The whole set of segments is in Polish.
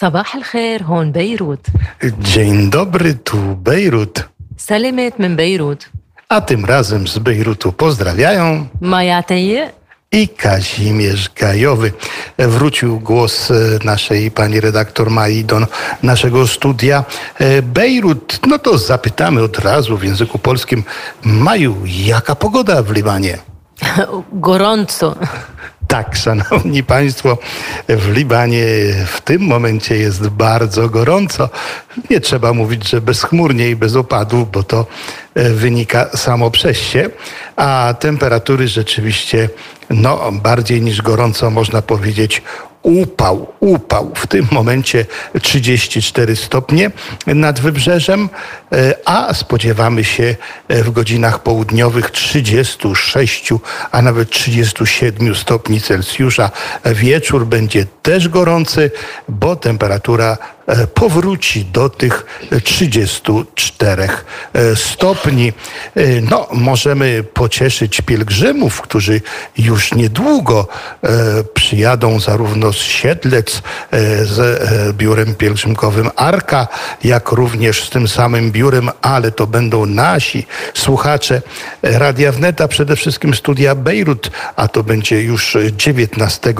صباح الخير هون بيروت Dzień dobry, tu Bejrut. سلمت من بيروت A tym razem z Bejrutu pozdrawiają ما يعتيق i Kazimierz Gajowy. Wrócił głos e, naszej pani redaktor Mai do naszego studia. E, Bejrut, no to zapytamy od razu w języku polskim. Maju, jaka pogoda w Libanie? gorąco tak, szanowni państwo, w Libanie w tym momencie jest bardzo gorąco. Nie trzeba mówić, że bezchmurnie i bez opadów, bo to e, wynika samo przez się. A temperatury rzeczywiście, no, bardziej niż gorąco, można powiedzieć, upał, upał. W tym momencie 34 stopnie nad wybrzeżem, e, a spodziewamy się e, w godzinach południowych 36, a nawet 37 stopni Celsjusza. Wieczór będzie też gorący, bo temperatura powróci do tych 34 e, stopni. E, No, możemy pocieszyć pielgrzymów, którzy już niedługo e, przyjadą zarówno z Siedlec, e, z e, biurem pielgrzymkowym Arka, jak również z tym samym biurem, ale to będą nasi słuchacze Radia Wneta, przede wszystkim studia Bejrut, a to będzie już 19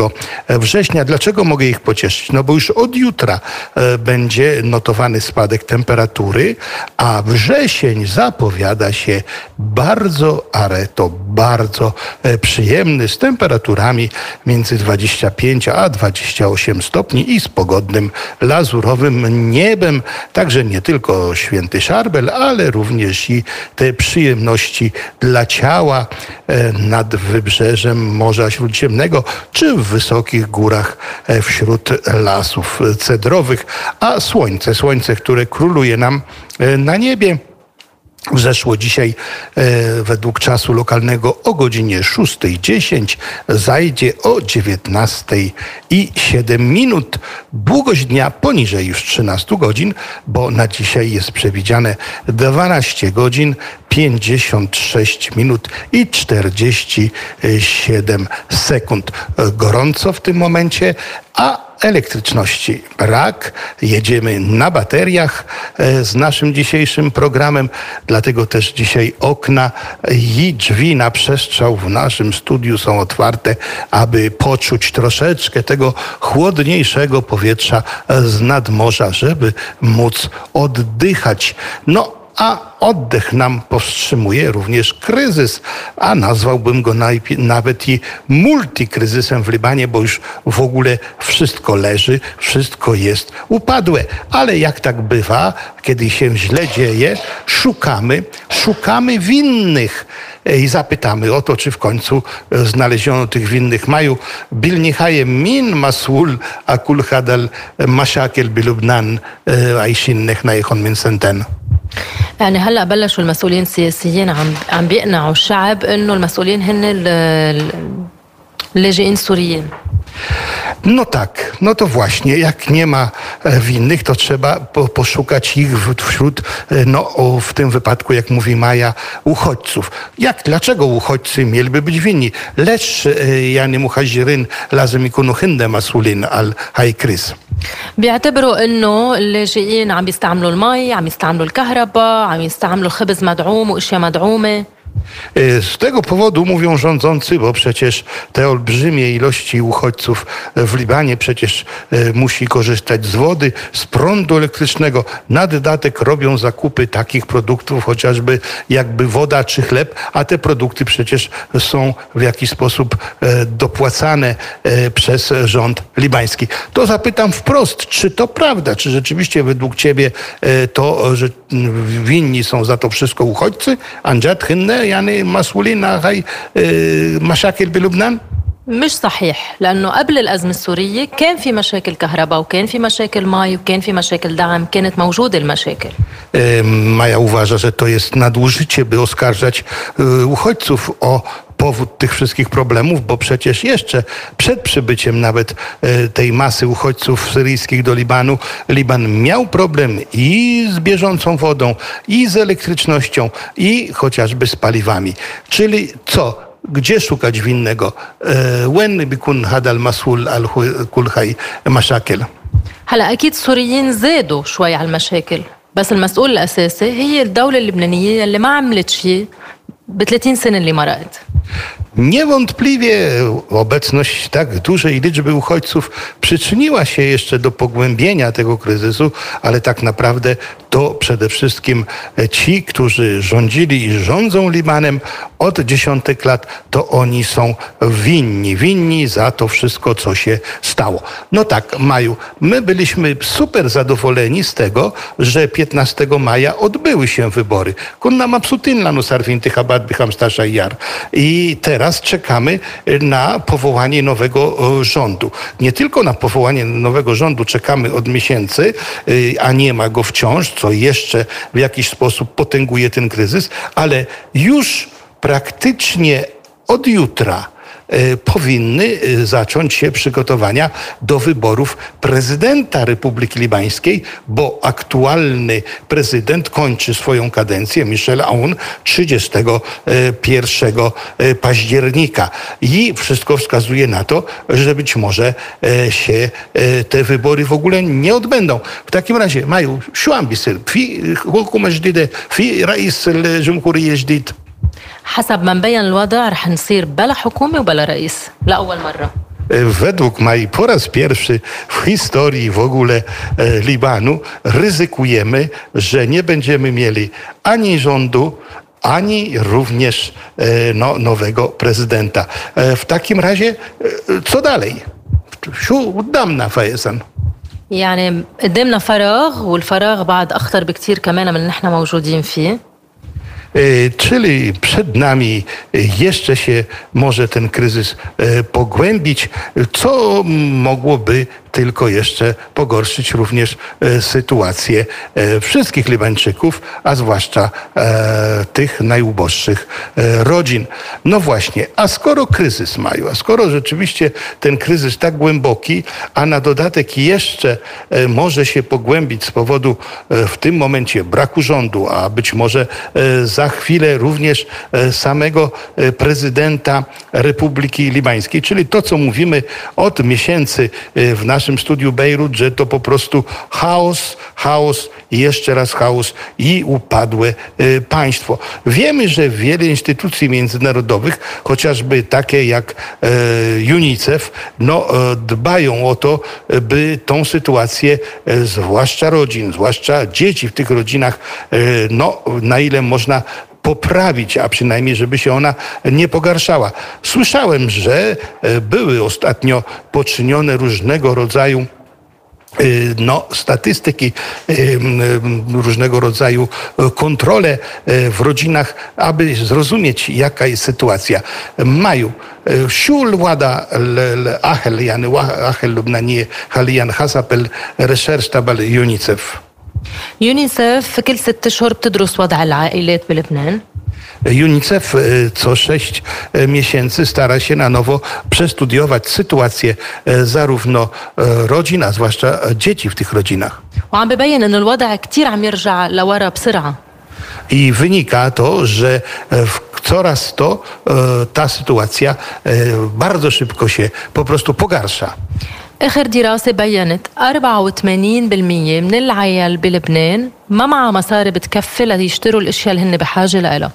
września. Dlaczego mogę ich pocieszyć? No bo już od jutra e, będzie notowany spadek temperatury, a wrzesień zapowiada się bardzo, ale to bardzo e, przyjemny, z temperaturami między 25 a 28 stopni i z pogodnym lazurowym niebem. Także nie tylko święty Szarbel, ale również i te przyjemności dla ciała e, nad wybrzeżem Morza Śródziemnego czy w wysokich górach e, wśród lasów cedrowych, a słońce, słońce, które króluje nam na niebie. Wzeszło dzisiaj e, według czasu lokalnego o godzinie 6.10, zajdzie o 19.07 minut. Długość dnia poniżej już 13 godzin, bo na dzisiaj jest przewidziane 12 godzin 56 minut i 47 sekund. Gorąco w tym momencie, a elektryczności brak. Jedziemy na bateriach e, z naszym dzisiejszym programem, dlatego też dzisiaj okna i drzwi na przestrzał w naszym studiu są otwarte, aby poczuć troszeczkę tego chłodniejszego powietrza z nadmorza, żeby móc oddychać. No, a oddech nam powstrzymuje również kryzys, a nazwałbym go nawet i multikryzysem w Libanie, bo już w ogóle wszystko leży, wszystko jest upadłe. Ale jak tak bywa, kiedy się źle dzieje, szukamy, szukamy winnych i zapytamy o to, czy w końcu znaleziono tych winnych. Maju bilnihaje min masul akul hadal mashakel bilubnan e, a innych na min senten. يعني هلا بلشوا المسؤولين السياسيين عم عم بيقنعوا الشعب انه المسؤولين هن ال- ال- اللاجئين السوريين No tak, no to właśnie, jak nie ma e, winnych, to trzeba po, poszukać ich w- wśród, e, no o, w tym wypadku, jak mówi Maja, uchodźców. Jak, dlaczego uchodźcy mieliby być winni? Lecz e, yani muhajiryn lazem ikunu hinde masulin al haykryz. بيعتبروا إنه اللاجئين عم بيستعملوا المي عم يستعملوا الكهرباء عم يستعملوا الخبز مدعوم وأشياء مدعومة. Z tego powodu mówią rządzący, bo przecież te olbrzymie ilości uchodźców w Libanie przecież e, musi korzystać z wody, z prądu elektrycznego. Na dodatek robią zakupy takich produktów, chociażby jakby woda czy chleb, a te produkty przecież są w jakiś sposób e, dopłacane przez rząd libański. To zapytam wprost, czy to prawda, czy rzeczywiście według ciebie to, że winni są za to wszystko uchodźcy? Anjad hynne, yani masulina haj maszakil بلبنان؟ مش صحيح لأنه قبل الأزمة السورية كان في مشاكل كهرباء وكان في مشاكل مي وكان في مشاكل دعم كانت موجودة المشاكل Maja uważa, że to jest nadużycie, by oskarżać uchodźców o powód tych wszystkich problemów, bo przecież jeszcze przed przybyciem nawet e, tej masy uchodźców syryjskich do Libanu, Liban miał problem i z bieżącą wodą, i z elektrycznością, i chociażby z paliwami. Czyli co? Gdzie szukać winnego? E, When bikun hadal masul al kulhaj mashakel? هلا اكيد السوريين زادوا شوي على المشاكل بس المسؤول الاساسي هي الدوله اللبنانيه اللي ما عملت شيء ب 30 سنة اللي مرقت. Niewątpliwie obecność tak dużej liczby uchodźców przyczyniła się jeszcze do pogłębienia tego kryzysu, ale tak naprawdę to przede wszystkim ci, którzy rządzili i rządzą Libanem od dziesiątek lat, to oni są winni. Winni za to wszystko, co się stało. No tak, Maju, my byliśmy super zadowoleni z tego, że 15 maja odbyły się wybory. Kunna mapsutin lanu sarfin tychabad bycham stasza jar. I teraz czekamy na powołanie nowego rządu. Nie tylko na powołanie nowego rządu czekamy od miesięcy, a nie ma go wciąż, co jeszcze w jakiś sposób potęguje ten kryzys, ale już praktycznie od jutra powinny zacząć się przygotowania do wyborów prezydenta Republiki Libańskiej, bo aktualny prezydent kończy swoją kadencję, Michel Aoun, 31 października. I wszystko wskazuje na to, że być może się te wybory w ogóle nie odbędą. W takim razie, Maju, شو عم بيصير؟ في حكومة جديدة، في رئيس الجمهورية جديد. حسب ما مبين الوضع رح نصير بلا حكومه وبلا رئيس لاول مره Według Mai po raz pierwszy w historii w ogóle Libanu ryzykujemy, że nie będziemy mieli ani rządu, ani również no, nowego prezydenta. W takim razie, co dalej? شو قدامنا فايزا؟ يعني قدامنا فراغ والفراغ بعد اخطر بكتير كمان من اللي نحن موجودين فيه Czyli przed nami jeszcze się może ten kryzys pogłębić, co mogłoby tylko jeszcze pogorszyć również sytuację wszystkich Libańczyków, a zwłaszcza tych najuboższych rodzin. No właśnie, a skoro kryzys mają, a skoro rzeczywiście ten kryzys tak głęboki, a na dodatek jeszcze może się pogłębić z powodu w tym momencie braku rządu, a być może za chwilę również samego prezydenta Republiki Libańskiej, czyli to, co mówimy od miesięcy w naszym naszym studiu Bejrut, że to po prostu chaos, chaos i jeszcze raz chaos i upadłe państwo. Wiemy, że wiele instytucji międzynarodowych, chociażby takie jak UNICEF, no, dbają o to, by tą sytuację, zwłaszcza rodzin, zwłaszcza dzieci w tych rodzinach, no, na ile można poprawić, a przynajmniej, żeby się ona nie pogarszała. Słyszałem, że e, były ostatnio poczynione różnego rodzaju e, no, statystyki, e, różnego rodzaju kontrole w rodzinach, aby zrozumieć, jaka jest sytuacja. Maju, siul łada ahel, jany ahel lub na nie halijan hasapel, reszersztabal UNICEF. يونيسف كل ست اشهر بتدرس وضع العائلات بلبنان UNICEF co sześć miesięcy stara się na nowo przestudiować sytuację zarówno rodzin, a zwłaszcza dzieci w tych rodzinach. وعم ببين انه الوضع كثير عم يرجع لورا بسرعه I wynika to, że coraz to ta sytuacja bardzo szybko się po prostu pogarsza. آخر دراسة بينت 84% من العيال بلبنان ما معها مصاري بتكفي ليشتروا الأشياء اللي هن بحاجة لها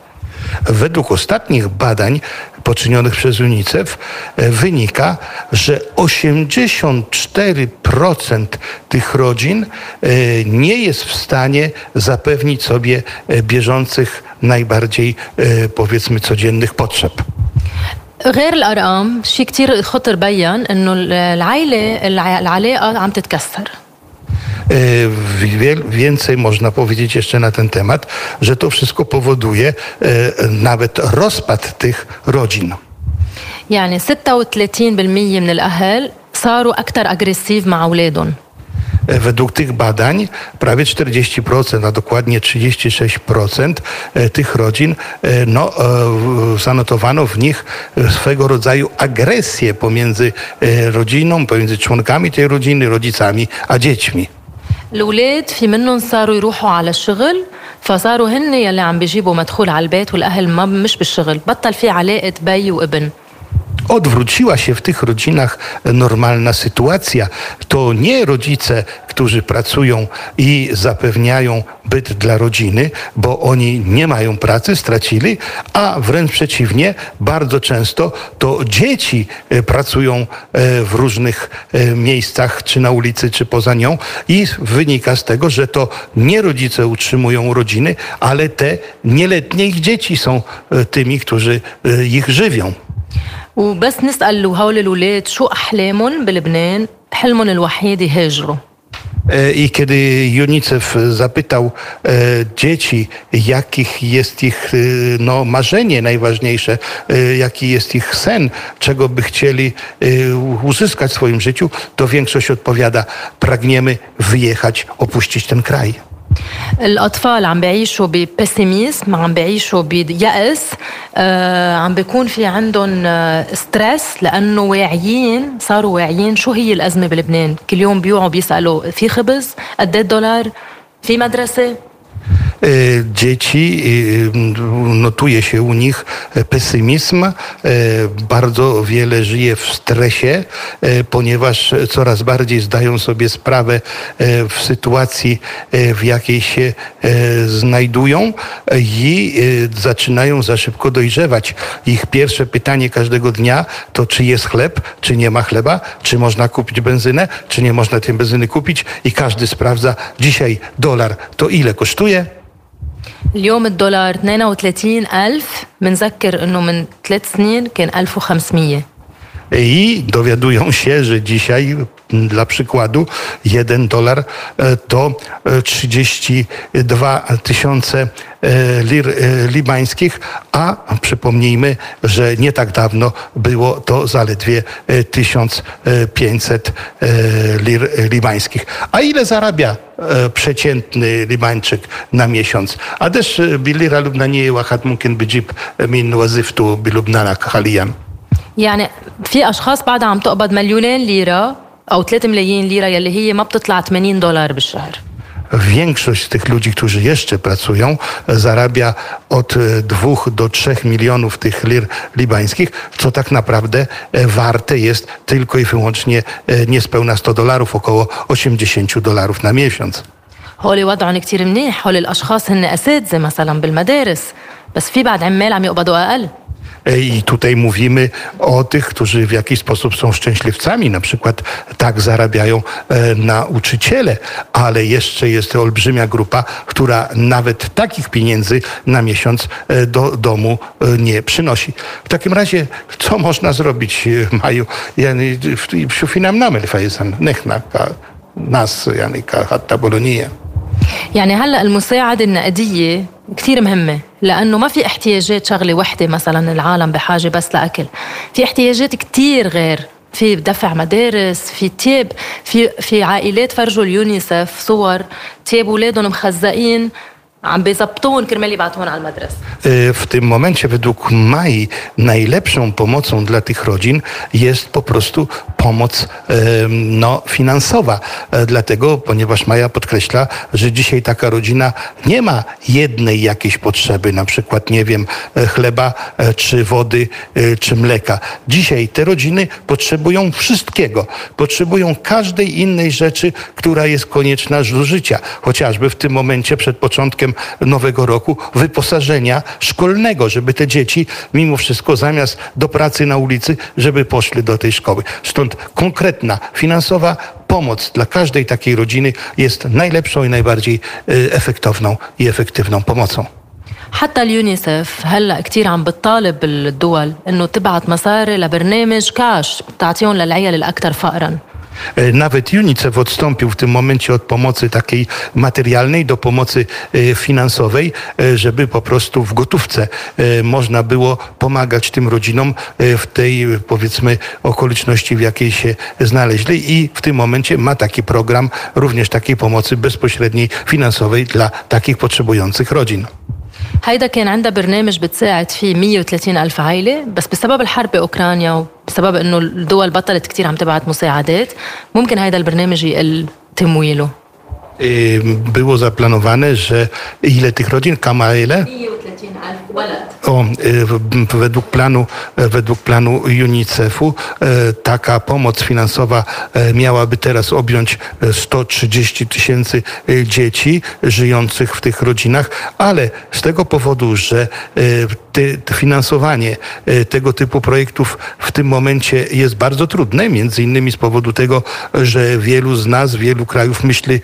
Według ostatnich badań poczynionych przez UNICEF wynika, że 84% tych rodzin nie jest w stanie zapewnić sobie bieżących najbardziej powiedzmy codziennych potrzeb. غير الأرقام شيء كتير خطر بين إنه العائله العلاقة عم تتكسر Więcej można powiedzieć jeszcze na ten temat, że to wszystko powoduje nawet rozpad tych rodzin. يعني 36% من الأهل صاروا أكثر أجريسيف مع أولادهم Według tych badań prawie 40%, a dokładnie 36% tych rodzin no, zanotowano w nich swego rodzaju agresję pomiędzy rodziną, pomiędzy członkami tej rodziny, rodzicami, a dziećmi. الأولاد في منهم صاروا يروحوا على الشغل فصاروا هن يلي عم بيجيبوا مدخول على البيت والأهل ما مش بالشغل بطل في علاقة بي وابن odwróciła się w tych rodzinach normalna sytuacja. To nie rodzice, którzy pracują i zapewniają byt dla rodziny, bo oni nie mają pracy, stracili, a wręcz przeciwnie, bardzo często to dzieci e, pracują e, w różnych e, miejscach, czy na ulicy, czy poza nią i wynika z tego, że to nie rodzice utrzymują rodziny, ale te nieletnie ich dzieci są tymi, którzy ich żywią. وبس نسأل هول الأولاد شو أحلامهم بلبنان حلمهم الوحيد يهاجروا E, I kiedy UNICEF zapytał e, dzieci, jakich jest ich e, no, marzenie najważniejsze, jaki jest ich sen, czego by chcieli uzyskać w swoim życiu, to większość odpowiada, pragniemy wyjechać, opuścić ten kraj. الأطفال عم بيعيشوا ببسيميزم عم بيعيشوا بيأس آه عم بيكون في عندهم ستريس لأنه واعيين صاروا واعيين شو هي الأزمة بلبنان؟ كل يوم بيوعوا بيسألوا في خبز؟ قد دولار في مدرسة؟ Dzieci, notuje się u nich pesymizm, bardzo wiele żyje w stresie, ponieważ coraz bardziej zdają sobie sprawę w sytuacji, w jakiej się znajdują i zaczynają za szybko dojrzewać. Ich pierwsze pytanie każdego dnia to, czy jest chleb, czy nie ma chleba, czy można kupić benzynę, czy nie można tej benzyny kupić i każdy sprawdza dzisiaj dolar to ile kosztuje, اليوم الدولار 32 ألف منذكر أنه من ثلاث سنين كان 1500 i dowiadują się, że dzisiaj dla przykładu 1 dolar e, to 32 e, tysiące e, lir libańskich, a przypomnijmy, że nie tak dawno było to zaledwie 1500 lir libańskich. A ile zarabia przeciętny Libańczyk na miesiąc? A też بالليرة اللبنانية واحد ممكن بجيب من وظيفته بلبنان حاليا يعني في اشخاص بعدها عم تقبض مليونين ليره او 3 ملايين ليره يلي هي ما بتطلع 80 دولار بالشهر Większość z tych ludzi, którzy jeszcze pracują, zarabia od 2 do 3 milionów tych lir libańskich, co tak naprawdę warte jest tylko i wyłącznie niespełna 100 dolarów, około 80 dolarów na miesiąc. هول وضعهم كتير منيح هول الاشخاص هن اساتذه مثلا بالمدارس بس في بعد عمال عم يقبضوا اقل E, E, I tutaj mówimy o tych, którzy w jakiś sposób są szczęśliwcami, na przykład tak zarabiają e, nauczyciele, ale jeszcze jest olbrzymia grupa, która nawet takich pieniędzy na miesiąc e, do domu nie przynosi. W takim razie, co można zrobić, Maju? Yani, şu finamnamen faizan, nehna, nas, yani, hatta bolonia. يعني هلا المساعدة النقدية كثير مهمة لأنه ما في احتياجات شغلة وحدة مثلا العالم بحاجة بس لأكل في احتياجات كثير غير في دفع مدارس في تياب في في عائلات فرجوا اليونيسف صور تياب أولادهم مخزقين عم بيظبطون كرمال يبعتون على المدرسة. W tym momencie według Mai najlepszą pomocą dla tych rodzin jest po prostu pomoc no, finansowa. Dlatego, ponieważ Maja podkreśla, że dzisiaj taka rodzina nie ma jednej jakiejś potrzeby, na przykład, nie wiem, chleba, czy wody, czy mleka. Dzisiaj te rodziny potrzebują wszystkiego. Potrzebują każdej innej rzeczy, która jest konieczna do życia. Chociażby w tym momencie przed początkiem nowego roku wyposażenia szkolnego, żeby te dzieci mimo wszystko zamiast do pracy na ulicy, żeby poszły do tej szkoły. Stąd konkretna finansowa pomoc dla każdej takiej rodziny jest najlepszą i najbardziej efektowną i efektywną pomocą. حتى اليونيسف هلا كثير عم بتطالب الدول انه تبعت مصاري لبرنامج كاش تعطيهم للعيال الاكثر فقرا E, nawet UNICEF odstąpił w tym momencie od pomocy takiej materialnej do pomocy e, finansowej, e, żeby po prostu w gotówce można było pomagać tym rodzinom w tej powiedzmy okoliczności, w jakiej się znaleźli i w tym momencie ma taki program również takiej pomocy bezpośredniej finansowej dla takich potrzebujących rodzin. هيدا كان عندها برنامج بتساعد فيه 130 ألف عائلة بس بسبب الحرب بأوكرانيا وبسبب أنه الدول بطلت كتير عم تبعت مساعدات ممكن هيدا البرنامج يقل تمويله. Było zaplanowane, że ile tych rodzin? Kama ile? 130 O, według planu, według planu UNICEF-u taka pomoc finansowa miałaby teraz objąć 130 tysięcy dzieci żyjących w tych rodzinach, ale z tego powodu, że te, finansowanie tego typu projektów w tym momencie jest bardzo trudne, między innymi z powodu tego, że wielu z nas, wielu krajów myśli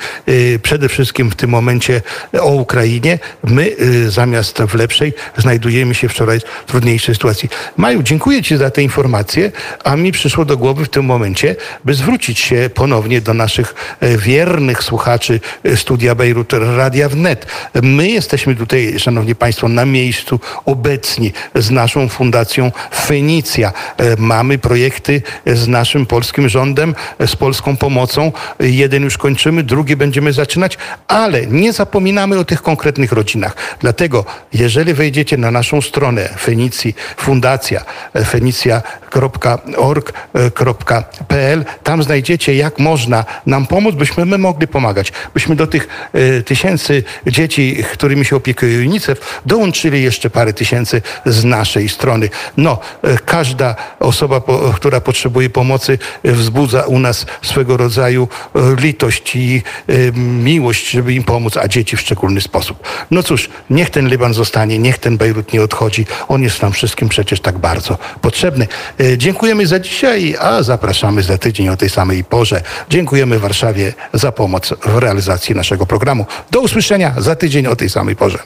przede wszystkim w tym momencie o Ukrainie. My zamiast w lepszej znajdujemy się wczoraj w trudniejszej sytuacji. Maju, dziękuję Ci za te informacje, a mi przyszło do głowy w tym momencie, by zwrócić się ponownie do naszych wiernych słuchaczy Studia Bejrut Radia Wnet. My jesteśmy tutaj, Szanowni Państwo, na miejscu obecni z naszą fundacją Fenicja. Mamy projekty z naszym polskim rządem, z polską pomocą. Jeden już kończymy, drugi będziemy zaczynać, ale nie zapominamy o tych konkretnych rodzinach. Dlatego, jeżeli wejdziecie na naszą stronę Fenicji, fundacja fenicja.org.pl, tam znajdziecie, jak można nam pomóc, byśmy my mogli pomagać. Byśmy do tych tysięcy dzieci, którymi się opiekuje UNICEF, dołączyli jeszcze parę tysięcy z naszej strony. No, każda osoba, która potrzebuje pomocy, wzbudza u nas swego rodzaju litość i miłość, żeby im pomóc, a dzieci w szczególny sposób. No cóż, niech ten Liban zostanie, niech ten Bejrut nie odchodzi. On jest nam wszystkim przecież tak bardzo potrzebny. Dziękujemy za dzisiaj, a zapraszamy za tydzień o tej samej porze. Dziękujemy Warszawie za pomoc w realizacji naszego programu. Do usłyszenia za tydzień o tej samej porze.